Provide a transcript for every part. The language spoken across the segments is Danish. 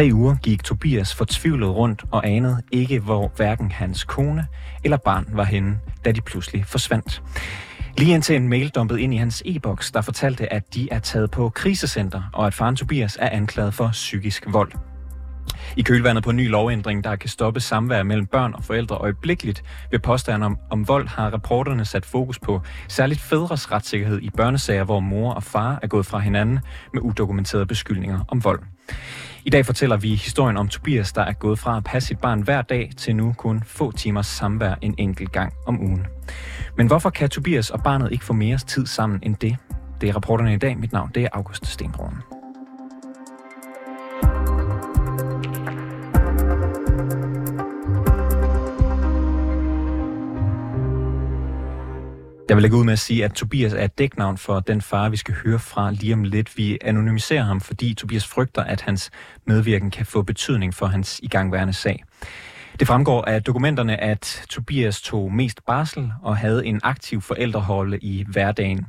tre uger gik Tobias fortvivlet rundt og anede ikke, hvor hverken hans kone eller barn var henne, da de pludselig forsvandt. Lige indtil en mail dumpede ind i hans e-boks, der fortalte, at de er taget på krisecenter, og at faren Tobias er anklaget for psykisk vold. I kølvandet på en ny lovændring, der kan stoppe samvær mellem børn og forældre øjeblikkeligt ved påstand om, om vold, har rapporterne sat fokus på særligt fædres retssikkerhed i børnesager, hvor mor og far er gået fra hinanden med udokumenterede beskyldninger om vold. I dag fortæller vi historien om Tobias, der er gået fra at passe sit barn hver dag til nu kun få timers samvær en enkelt gang om ugen. Men hvorfor kan Tobias og barnet ikke få mere tid sammen end det? Det er rapporterne i dag. Mit navn det er August Stenbroen. Jeg vil lægge ud med at sige, at Tobias er et dæknavn for den far, vi skal høre fra lige om lidt. Vi anonymiserer ham, fordi Tobias frygter, at hans medvirken kan få betydning for hans igangværende sag. Det fremgår af dokumenterne, at Tobias tog mest barsel og havde en aktiv forældreholde i hverdagen.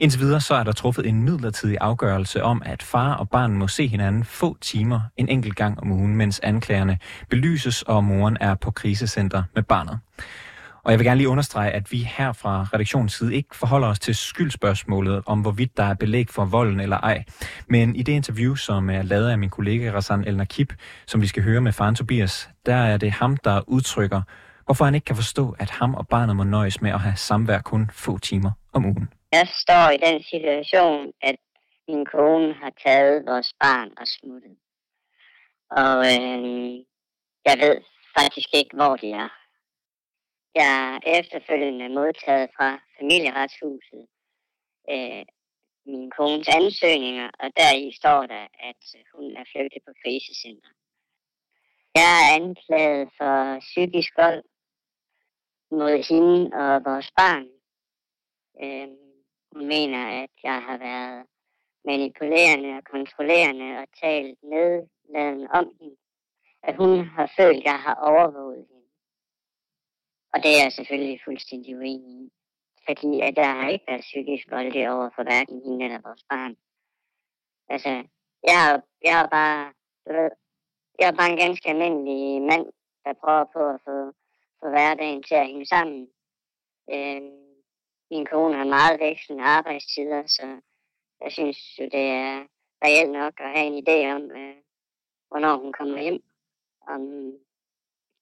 Indtil videre så er der truffet en midlertidig afgørelse om, at far og barn må se hinanden få timer en enkelt gang om ugen, mens anklagerne belyses, og moren er på krisecenter med barnet. Og jeg vil gerne lige understrege, at vi her fra redaktionens side ikke forholder os til skyldspørgsmålet om, hvorvidt der er belæg for volden eller ej. Men i det interview, som er lavet af min kollega Rassan El Nakib, som vi skal høre med faren Tobias, der er det ham, der udtrykker, hvorfor han ikke kan forstå, at ham og barnet må nøjes med at have samvær kun få timer om ugen. Jeg står i den situation, at min kone har taget vores barn og smuttet. Og øh, jeg ved faktisk ikke, hvor de er. Jeg er efterfølgende modtaget fra familieretshuset øh, min kones ansøgninger, og deri står der, at hun er flygtet på krisecenter. Jeg er anklaget for psykisk vold mod hende og vores barn. Øh, hun mener, at jeg har været manipulerende og kontrollerende og talt nedladende om hende. At hun har følt, at jeg har overvåget hende. Og det er jeg selvfølgelig fuldstændig uenig i. Fordi at der har ikke været psykisk vold over for hverken hende eller vores barn. Altså, jeg, jeg er bare, du ved, jeg er bare en ganske almindelig mand, der prøver på at få, få hverdagen til at hænge sammen. Øh, min kone har meget vekslende arbejdstider, så jeg synes jo, det er reelt nok at have en idé om, øh, hvornår hun kommer hjem. Om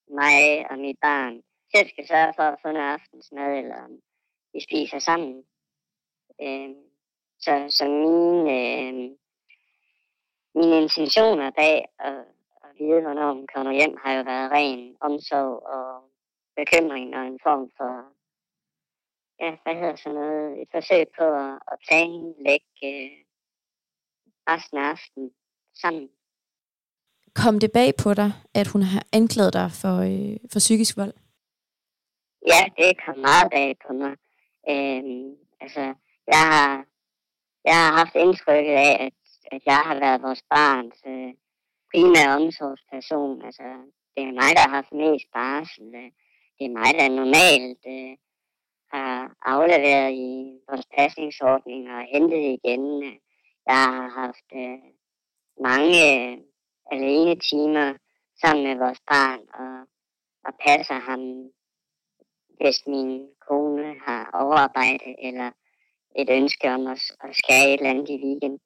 mig og mit barn selv skal sørge for at få noget aftensmad, eller vi spiser sammen. Øh, så, så mine, øh, mine intentioner bag at, at vide, hvornår hun kommer hjem, har jo været ren omsorg og bekymring og en form for, ja, hvad hedder sådan noget, et forsøg på at, at planlægge øh, resten af aftenen sammen. Kom det bag på dig, at hun har anklaget dig for, øh, for psykisk vold? Ja, det kom meget bag på mig. Øhm, altså, jeg har, jeg har haft indtrykket af, at, at jeg har været vores barns øh, primære omsorgsperson. Altså, det er mig, der har haft mest barsel. Øh, det er mig, der normalt øh, har afleveret i vores pasningsordning og hentet igen. Øh. Jeg har haft øh, mange øh, alene timer sammen med vores barn og, og passer ham hvis min kone har overarbejde eller et ønske om at, at skære et eller andet i weekenden.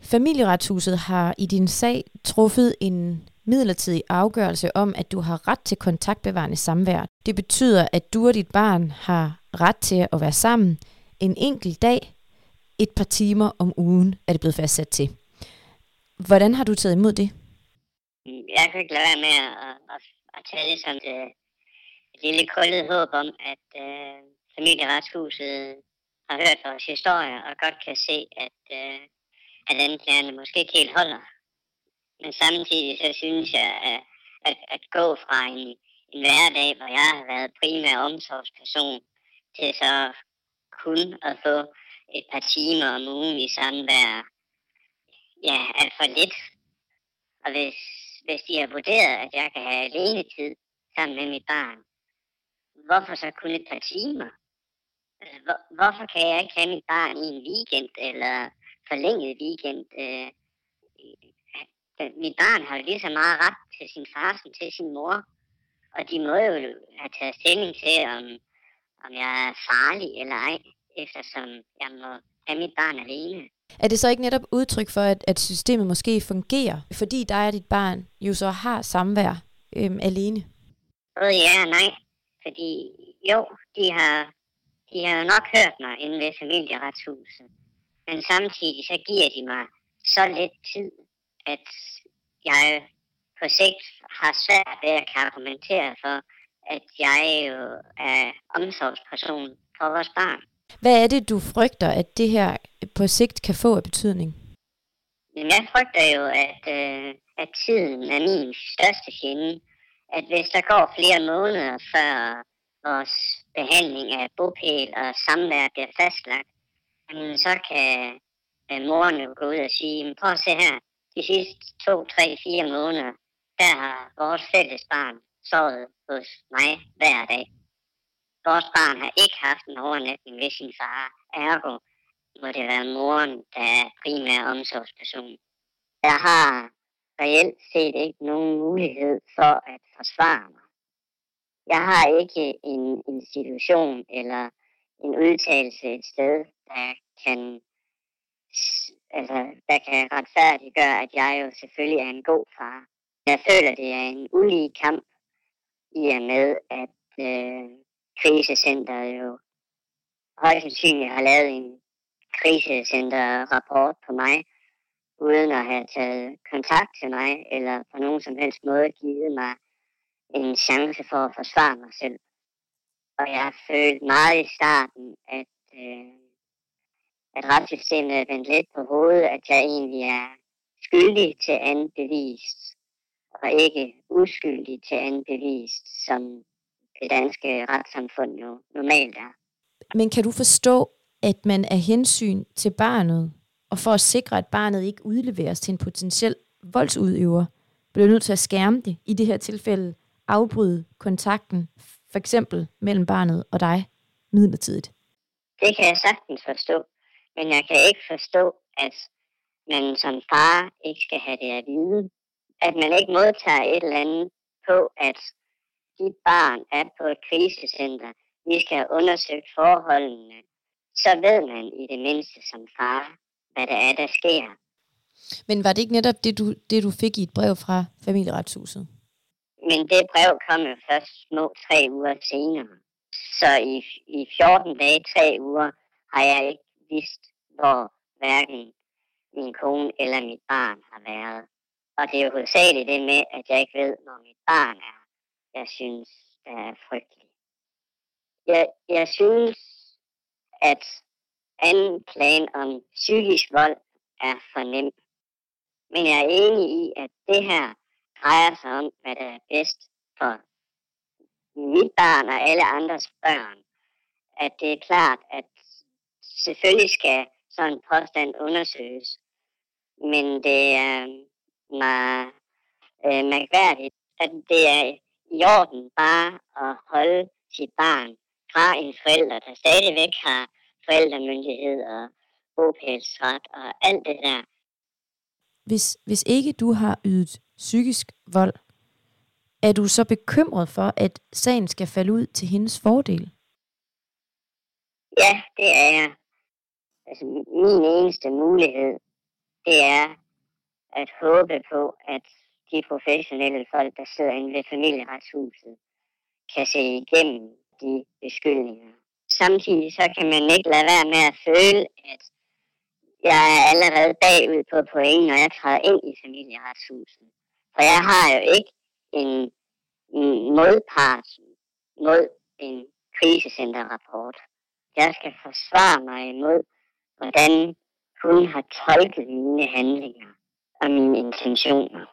Familieretshuset har i din sag truffet en midlertidig afgørelse om, at du har ret til kontaktbevarende samvær. Det betyder, at du og dit barn har ret til at være sammen en enkelt dag, et par timer om ugen, er det blevet fastsat til. Hvordan har du taget imod det? Jeg kan ikke lade være med at, at, at tage det som det, lille krøllet håb om, at øh, familieretshuset har hørt vores historie og godt kan se, at, øh, at anklagerne måske ikke helt holder. Men samtidig så synes jeg, at, at, at gå fra en, en hverdag, hvor jeg har været primær omsorgsperson, til så kun at få et par timer om ugen i samvær, ja, er for lidt. Og hvis, hvis de har vurderet, at jeg kan have alene tid sammen med mit barn, hvorfor så kun et par timer? Hvor, hvorfor kan jeg ikke have mit barn i en weekend, eller forlænget weekend? Øh, mit barn har jo lige så meget ret til sin far som til sin mor. Og de må jo have taget stilling til, om, om jeg er farlig eller ej, eftersom jeg må have mit barn alene. Er det så ikke netop udtryk for, at, at systemet måske fungerer, fordi dig og dit barn jo så har samvær øhm, alene? Både ja og nej. Fordi jo, de har, de har nok hørt mig inde ved familieretshuset. Men samtidig så giver de mig så lidt tid, at jeg på sigt har svært ved at kan argumentere for, at jeg jo er omsorgsperson for vores barn. Hvad er det, du frygter, at det her på sigt kan få af betydning? Men jeg frygter jo, at, øh, at tiden er min største fjende. At hvis der går flere måneder før vores behandling af bopæl og samvær bliver fastlagt, så kan øh, moren jo gå ud og sige, prøv at se her, de sidste to, tre, fire måneder, der har vores fælles barn sovet hos mig hver dag. Vores barn har ikke haft en overnatning ved sin far. Ergo må det være moren, der er primær omsorgsperson. Jeg har reelt set ikke nogen mulighed for at forsvare mig. Jeg har ikke en institution eller en udtalelse et sted, der kan, altså, der kan retfærdiggøre, at jeg jo selvfølgelig er en god far. Jeg føler, det er en ulige kamp i og med, at øh, krisecenteret jo højst sandsynligt har lavet en krisecenterrapport på mig, uden at have taget kontakt til mig, eller på nogen som helst måde givet mig en chance for at forsvare mig selv. Og jeg følte meget i starten, at, øh, at retssystemet er vendt lidt på hovedet, at jeg egentlig er skyldig til andet bevist, og ikke uskyldig til andet bevist, som det danske retssamfund jo normalt er. Men kan du forstå, at man af hensyn til barnet, og for at sikre, at barnet ikke udleveres til en potentiel voldsudøver, bliver nødt til at skærme det, i det her tilfælde afbryde kontakten, for eksempel mellem barnet og dig, midlertidigt? Det kan jeg sagtens forstå, men jeg kan ikke forstå, at man som far ikke skal have det at vide. At man ikke modtager et eller andet på, at dit barn er på et krisecenter, vi skal have undersøgt forholdene, så ved man i det mindste som far, hvad der er, der sker. Men var det ikke netop det, du, det, du fik i et brev fra familieretshuset? Men det brev kom jo først små tre uger senere. Så i, i 14 dage, tre uger, har jeg ikke vidst, hvor hverken min kone eller mit barn har været. Og det er jo hovedsageligt det med, at jeg ikke ved, hvor mit barn er. Jeg synes, det er frygteligt. Jeg, jeg synes, at anklagen om psykisk vold er for nem. Men jeg er enig i, at det her drejer sig om, hvad der er bedst for mit barn og alle andres børn. At det er klart, at selvfølgelig skal sådan en påstand undersøges. Men det er meget øh, mærkværdigt, at det er i orden bare at holde sit barn fra en forælder, der stadigvæk har forældremyndighed og bopælsret og alt det der. Hvis, hvis ikke du har ydet psykisk vold, er du så bekymret for, at sagen skal falde ud til hendes fordel? Ja, det er jeg. Altså, min eneste mulighed, det er at håbe på, at de professionelle folk, der sidder inde ved familieretshuset, kan se igennem de beskyldninger. Samtidig så kan man ikke lade være med at føle, at jeg er allerede bagud på point, når jeg træder ind i familieretshuset. For jeg har jo ikke en, modpart mod en krisecenterrapport. Jeg skal forsvare mig imod, hvordan hun har tolket mine handlinger og mine intentioner.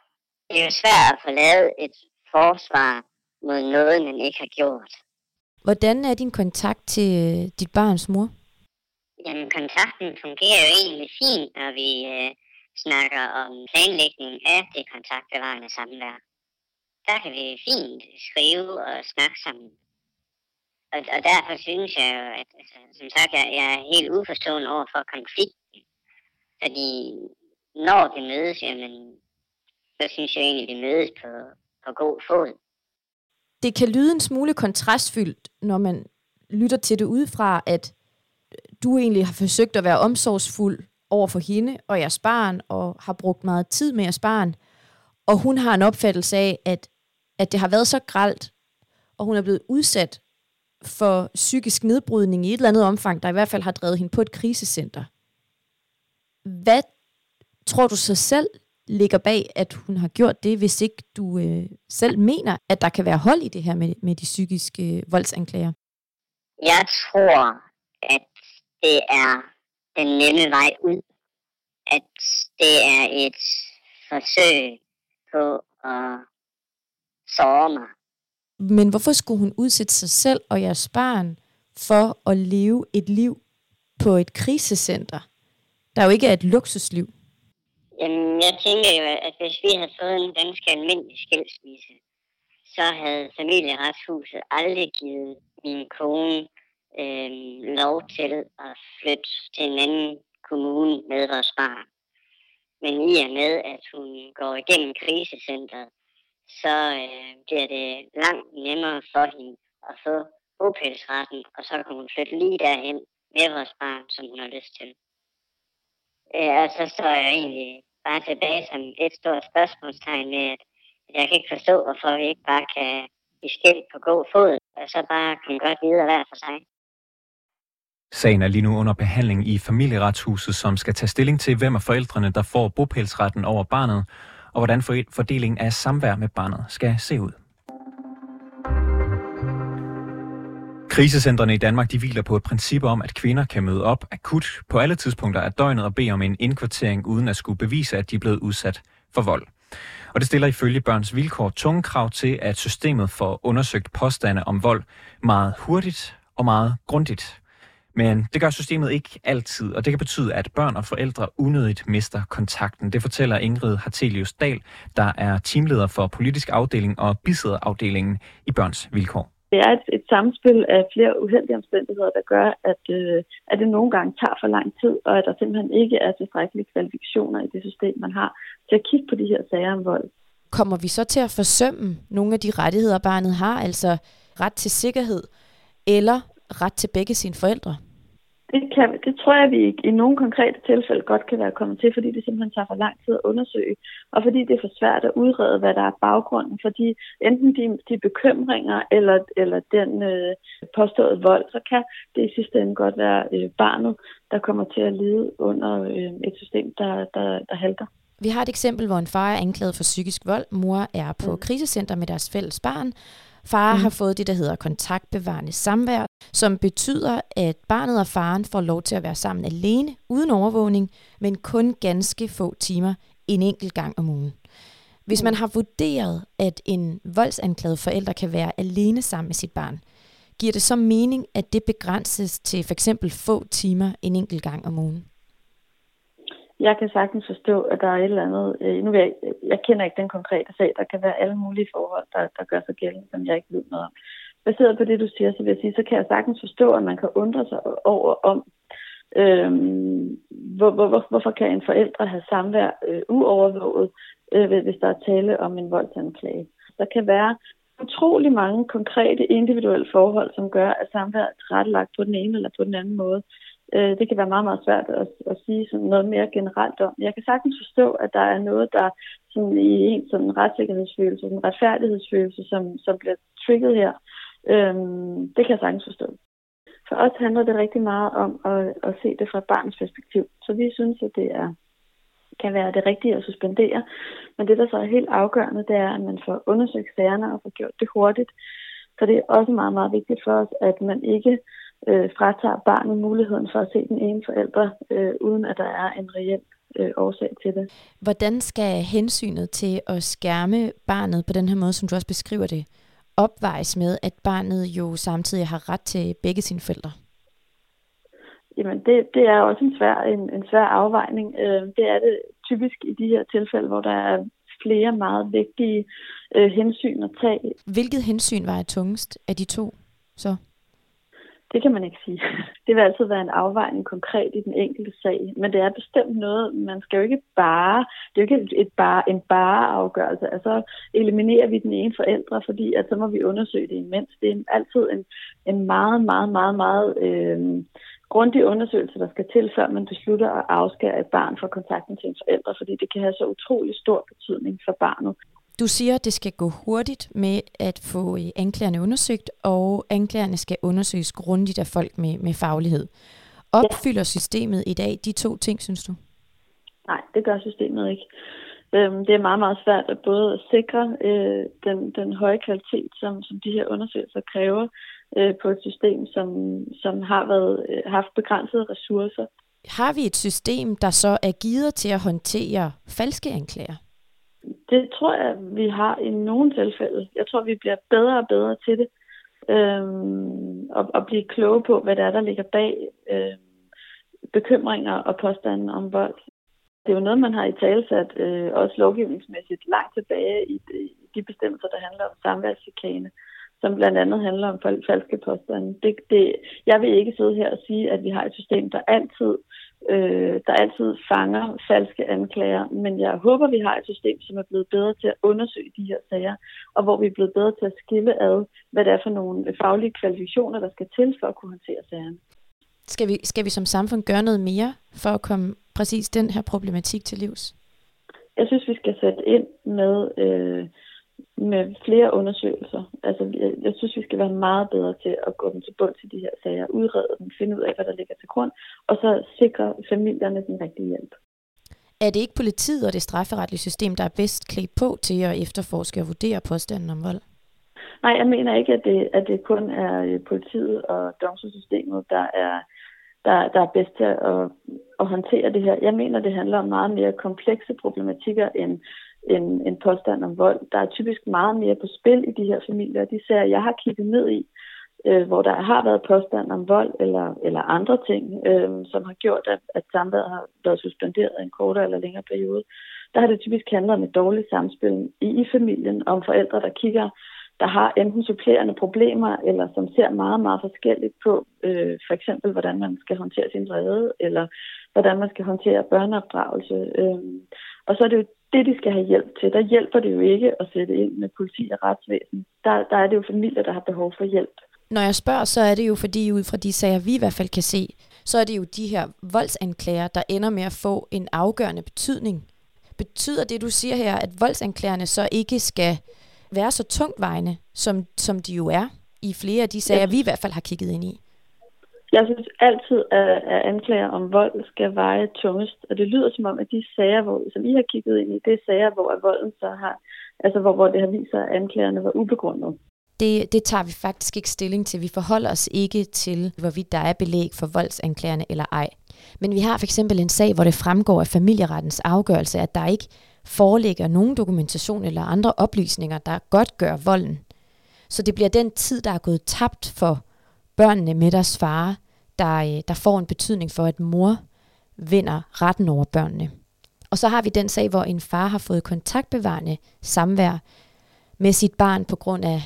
Det er jo svært at få lavet et forsvar mod noget, man ikke har gjort. Hvordan er din kontakt til øh, dit barns mor? Jamen, kontakten fungerer jo egentlig fint, når vi øh, snakker om planlægning af det kontaktbevarende samvær. Der kan vi fint skrive og snakke sammen. Og, og derfor synes jeg jo, at altså, som sagt, jeg, jeg er helt uforstående over for konflikten. Fordi når vi mødes, jamen, så synes jeg egentlig, vi mødes på, på god fod. Det kan lyde en smule kontrastfyldt, når man lytter til det udefra, at du egentlig har forsøgt at være omsorgsfuld over for hende og jeres barn, og har brugt meget tid med jeres barn, og hun har en opfattelse af, at, at det har været så gralt, og hun er blevet udsat for psykisk nedbrydning i et eller andet omfang, der i hvert fald har drevet hende på et krisecenter. Hvad tror du så selv ligger bag, at hun har gjort det, hvis ikke du øh, selv mener, at der kan være hold i det her med, med de psykiske øh, voldsanklager? Jeg tror, at det er den nemme vej ud. At det er et forsøg på at såre mig. Men hvorfor skulle hun udsætte sig selv og jeres barn for at leve et liv på et krisecenter, der jo ikke er et luksusliv? Jamen, jeg tænker jo, at hvis vi havde fået en ganske almindelig skilsmisse, så havde familieretshuset aldrig givet min kone øh, lov til at flytte til en anden kommune med vores barn. Men i og med, at hun går igennem krisecentret, så øh, bliver det langt nemmere for hende at få bopælsretten, og så kan hun flytte lige derhen med vores barn, som hun har lyst til. Øh, og så står jeg egentlig bare tilbage som et stort spørgsmålstegn med, at jeg kan ikke forstå, hvorfor vi ikke bare kan blive skilt på god fod, og så bare kan godt videre hver for sig. Sagen er lige nu under behandling i familieretshuset, som skal tage stilling til, hvem af forældrene, der får bopælsretten over barnet, og hvordan fordelingen af samvær med barnet skal se ud. Krisecentrene i Danmark de hviler på et princip om, at kvinder kan møde op akut på alle tidspunkter af døgnet og bede om en indkvartering, uden at skulle bevise, at de er blevet udsat for vold. Og det stiller ifølge børns vilkår tunge krav til, at systemet får undersøgt påstande om vold meget hurtigt og meget grundigt. Men det gør systemet ikke altid, og det kan betyde, at børn og forældre unødigt mister kontakten. Det fortæller Ingrid Hartelius Dahl, der er teamleder for politisk afdeling og bisidderafdelingen i Børns Vilkår. Det er et, et samspil af flere uheldige omstændigheder, der gør, at, øh, at det nogle gange tager for lang tid, og at der simpelthen ikke er tilstrækkelige kvalifikationer i det system, man har til at kigge på de her sager om vold. Kommer vi så til at forsømme nogle af de rettigheder, barnet har, altså ret til sikkerhed, eller ret til begge sine forældre? Det, kan, det tror jeg, vi i nogle konkrete tilfælde godt kan være kommet til, fordi det simpelthen tager for lang tid at undersøge, og fordi det er for svært at udrede, hvad der er baggrunden for de, enten de, de bekymringer eller, eller den øh, påståede vold, så kan det i sidste ende godt være øh, barnet, der kommer til at lide under øh, et system, der, der, der halter. Vi har et eksempel, hvor en far er anklaget for psykisk vold. Mor er på mm. krisecenter med deres fælles barn. Far mm. har fået det, der hedder kontaktbevarende samvær, som betyder, at barnet og faren får lov til at være sammen alene, uden overvågning, men kun ganske få timer en enkelt gang om ugen. Hvis man har vurderet, at en voldsanklaget forælder kan være alene sammen med sit barn, giver det så mening, at det begrænses til for eksempel få timer en enkelt gang om ugen? Jeg kan sagtens forstå, at der er et eller andet, øh, nu jeg, jeg kender ikke den konkrete sag, der kan være alle mulige forhold, der, der gør sig gældende, som jeg ikke ved noget om. Baseret på det, du siger, så vil jeg sige, så kan jeg sagtens forstå, at man kan undre sig over om, øh, hvor, hvor, hvor, hvorfor kan en forældre have samvær øh, uovervåget, øh, hvis der er tale om en voldsanklage. Der kan være utrolig mange konkrete individuelle forhold, som gør, at samvær er tilrettelagt på den ene eller på den anden måde. Øh, det kan være meget, meget svært at, at sige sådan noget mere generelt om. Jeg kan sagtens forstå, at der er noget, der sådan i en sådan retssikkerhedsfølelse, en retfærdighedsfølelse, som, som bliver trigget her. Øhm, det kan jeg sagtens forstå. For os handler det rigtig meget om at, at se det fra et barns perspektiv. Så vi synes, at det er, kan være det rigtige at suspendere. Men det, der så er helt afgørende, det er, at man får undersøgt sagerne og får gjort det hurtigt. Så det er også meget, meget vigtigt for os, at man ikke øh, fratager barnet muligheden for at se den ene forælder, øh, uden at der er en reel øh, årsag til det. Hvordan skal hensynet til at skærme barnet på den her måde, som du også beskriver det, opvejes med, at barnet jo samtidig har ret til begge sine forældre? Jamen, det, det er også en svær, en, en svær afvejning. Øh, det er det typisk i de her tilfælde, hvor der er flere meget vigtige øh, hensyn at tage. Hvilket hensyn var tungest af de to så? Det kan man ikke sige. Det vil altid være en afvejning konkret i den enkelte sag, men det er bestemt noget, man skal jo ikke bare, det er jo ikke et bare, en bare afgørelse, altså eliminerer vi den ene forældre, fordi at så må vi undersøge det imens. Det er altid en, en meget, meget, meget, meget øh, grundig undersøgelse, der skal til, før man beslutter at afskære et barn fra kontakten til en forældre, fordi det kan have så utrolig stor betydning for barnet. Du siger, at det skal gå hurtigt med at få øh, anklagerne undersøgt, og anklagerne skal undersøges grundigt af folk med, med faglighed. Opfylder systemet i dag de to ting, synes du? Nej, det gør systemet ikke. Øhm, det er meget, meget svært at både at sikre øh, den, den høje kvalitet, som, som de her undersøgelser kræver øh, på et system, som, som har været, øh, haft begrænsede ressourcer. Har vi et system, der så er givet til at håndtere falske anklager? Det tror jeg, vi har i nogle tilfælde. Jeg tror, vi bliver bedre og bedre til det. Øhm, og, og blive kloge på, hvad der er, der ligger bag øh, bekymringer og påstanden om vold. Det er jo noget, man har i talsat øh, også lovgivningsmæssigt langt tilbage i de, de bestemmelser, der handler om samværschikane, som blandt andet handler om falske påstande. Det, det, jeg vil ikke sidde her og sige, at vi har et system, der altid øh, der altid fanger falske anklager, men jeg håber, vi har et system, som er blevet bedre til at undersøge de her sager, og hvor vi er blevet bedre til at skille ad, hvad det er for nogle faglige kvalifikationer, der skal til for at kunne håndtere sagerne. Skal vi, skal vi som samfund gøre noget mere for at komme præcis den her problematik til livs? Jeg synes, vi skal sætte ind med øh, med flere undersøgelser. Altså, jeg, jeg synes, vi skal være meget bedre til at gå dem til bund til de her sager, udrede dem, finde ud af, hvad der ligger til grund, og så sikre familierne den rigtige hjælp. Er det ikke politiet og det strafferetlige system, der er bedst klædt på til at efterforske og vurdere påstanden om vold? Nej, jeg mener ikke, at det, at det kun er øh, politiet og domstolssystemet, der er, der, der er bedst til at, at håndtere det her. Jeg mener, det handler om meget mere komplekse problematikker end en, en påstand om vold. Der er typisk meget mere på spil i de her familier. De sager, jeg har kigget ned i, øh, hvor der har været påstand om vold eller, eller andre ting, øh, som har gjort, at, at samværet har været suspenderet en kortere eller længere periode. Der har det typisk handlet om et dårligt samspil i, i familien, om forældre, der kigger, der har enten supplerende problemer, eller som ser meget, meget forskelligt på, øh, for eksempel, hvordan man skal håndtere sin vrede, eller hvordan man skal håndtere børneopdragelse. Øh, og så er det jo det, de skal have hjælp til. Der hjælper det jo ikke at sætte ind med politi og retsvæsen. Der, der er det jo familier, der har behov for hjælp. Når jeg spørger, så er det jo fordi, ud fra de sager, vi i hvert fald kan se, så er det jo de her voldsanklager, der ender med at få en afgørende betydning. Betyder det, du siger her, at voldsanklagerne så ikke skal være så tungtvejende, som, som de jo er i flere af de sager, ja. vi i hvert fald har kigget ind i? Jeg synes altid, at, at anklager om vold skal veje tungest. Og det lyder som om, at de sager, hvor, som I har kigget ind i, det er sager, hvor volden så har, altså hvor, hvor det har vist sig, at anklagerne var ubegrundet. Det, det tager vi faktisk ikke stilling til. Vi forholder os ikke til, hvorvidt der er belæg for voldsanklagerne eller ej. Men vi har for eksempel en sag, hvor det fremgår af familierettens afgørelse, at der ikke foreligger nogen dokumentation eller andre oplysninger, der godt gør volden. Så det bliver den tid, der er gået tabt for børnene med deres far, der, øh, der får en betydning for, at mor vinder retten over børnene. Og så har vi den sag, hvor en far har fået kontaktbevarende samvær med sit barn på grund af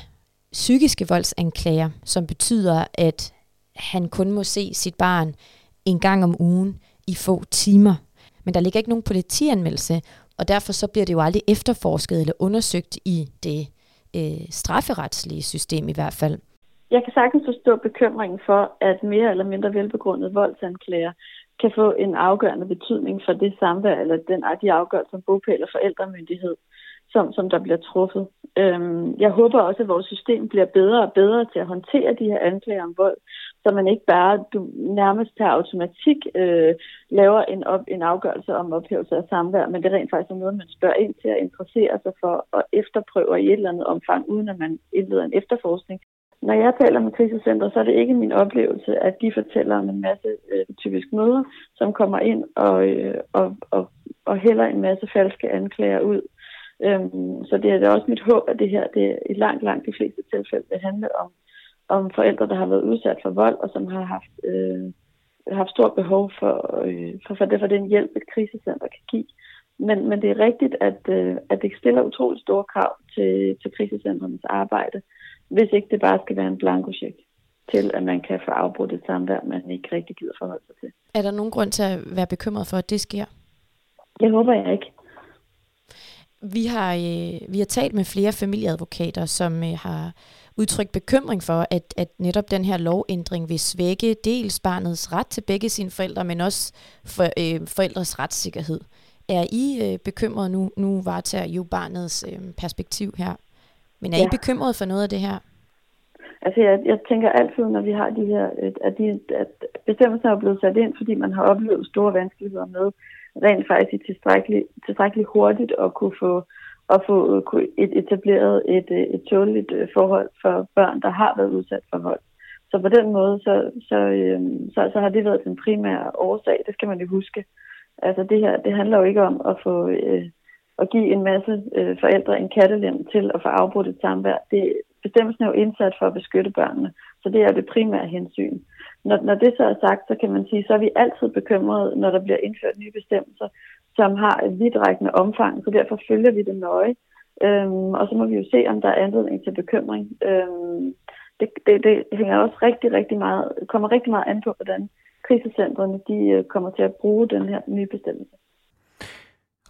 psykiske voldsanklager, som betyder, at han kun må se sit barn en gang om ugen i få timer. Men der ligger ikke nogen politianmeldelse, og derfor så bliver det jo aldrig efterforsket eller undersøgt i det øh, strafferetslige system i hvert fald. Jeg kan sagtens forstå bekymringen for, at mere eller mindre velbegrundet voldsanklager kan få en afgørende betydning for det samvær eller den, de afgørelser om bogpæl og forældremyndighed, som, som der bliver truffet. Øhm, jeg håber også, at vores system bliver bedre og bedre til at håndtere de her anklager om vold, så man ikke bare du, nærmest per automatik øh, laver en, op, en afgørelse om ophævelse af samvær, men det er rent faktisk noget, man spørger ind til at interessere sig for og efterprøver i et eller andet omfang, uden at man indleder en efterforskning. Når jeg taler med krisecenter, så er det ikke min oplevelse, at de fortæller om en masse øh, typisk møder, som kommer ind og, øh, og, og, og hælder en masse falske anklager ud. Øhm, så det er da også mit håb, at det her det i langt, langt de fleste tilfælde vil handle om, om forældre, der har været udsat for vold, og som har haft, øh, haft stort behov for, øh, for, for, det, for den hjælp, et krisecenter kan give. Men, men det er rigtigt, at, øh, at det stiller utroligt store krav til, til krisecentrenes arbejde hvis ikke det bare skal være en blankocheck. til, at man kan få afbrudt et samvær, man ikke rigtig gider forholde sig til. Er der nogen grund til at være bekymret for, at det sker? Jeg håber jeg ikke. Vi har, øh, vi har talt med flere familieadvokater, som øh, har udtrykt bekymring for, at, at netop den her lovændring vil svække dels barnets ret til begge sine forældre, men også for, øh, forældres retssikkerhed. Er I øh, bekymret nu? Nu varetager jo barnets øh, perspektiv her. Men er ja. I bekymret for noget af det her? Altså, jeg, jeg tænker altid, når vi har de her, at, de, at bestemmelser er blevet sat ind, fordi man har oplevet store vanskeligheder med rent faktisk tilstrækkeligt, tilstrækkeligt hurtigt at kunne få, at få et etableret et, et tåligt øh, forhold for børn, der har været udsat for vold. Så på den måde, så, så, øhm, så, så har det været den primære årsag, det skal man jo huske. Altså det her, det handler jo ikke om at få øh, at give en masse øh, forældre en kattelem til at få afbrudt et samvær. Det, bestemmelsen er jo indsat for at beskytte børnene, så det er det primære hensyn. Når, når det så er sagt, så kan man sige, så er vi altid bekymrede, når der bliver indført nye bestemmelser, som har et vidtrækkende omfang, så derfor følger vi det nøje. Øhm, og så må vi jo se, om der er anledning til bekymring. Øhm, det, det, det hænger også rigtig, rigtig meget, kommer rigtig meget an på, hvordan krisecentrene de øh, kommer til at bruge den her nye bestemmelse.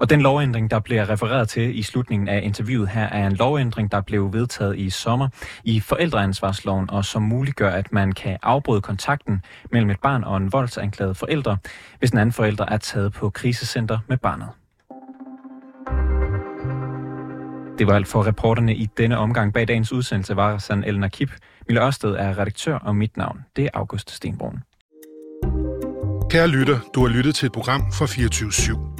Og den lovændring, der bliver refereret til i slutningen af interviewet her, er en lovændring, der blev vedtaget i sommer i forældreansvarsloven, og som muliggør, at man kan afbryde kontakten mellem et barn og en voldsanklaget forælder, hvis en anden forælder er taget på krisecenter med barnet. Det var alt for reporterne i denne omgang. Bag dagens udsendelse var San Elna Kip. Mille Ørsted er redaktør, og mit navn det er August Stenbrun. Kære lytter, du har lyttet til et program fra 24 /7.